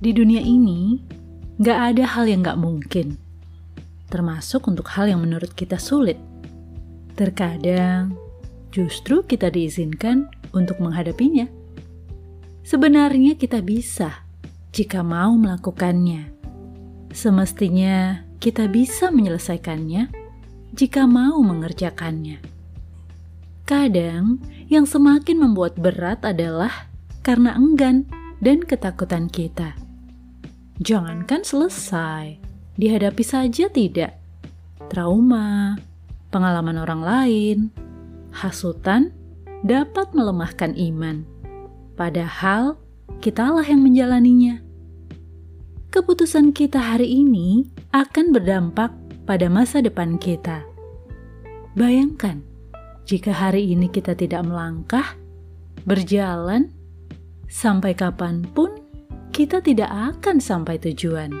Di dunia ini, gak ada hal yang gak mungkin, termasuk untuk hal yang menurut kita sulit. Terkadang, justru kita diizinkan untuk menghadapinya. Sebenarnya kita bisa jika mau melakukannya. Semestinya kita bisa menyelesaikannya jika mau mengerjakannya. Kadang, yang semakin membuat berat adalah karena enggan dan ketakutan kita. Jangankan selesai, dihadapi saja tidak. Trauma, pengalaman orang lain, hasutan dapat melemahkan iman. Padahal kitalah yang menjalaninya. Keputusan kita hari ini akan berdampak pada masa depan kita. Bayangkan, jika hari ini kita tidak melangkah, berjalan, sampai kapan pun kita tidak akan sampai tujuan.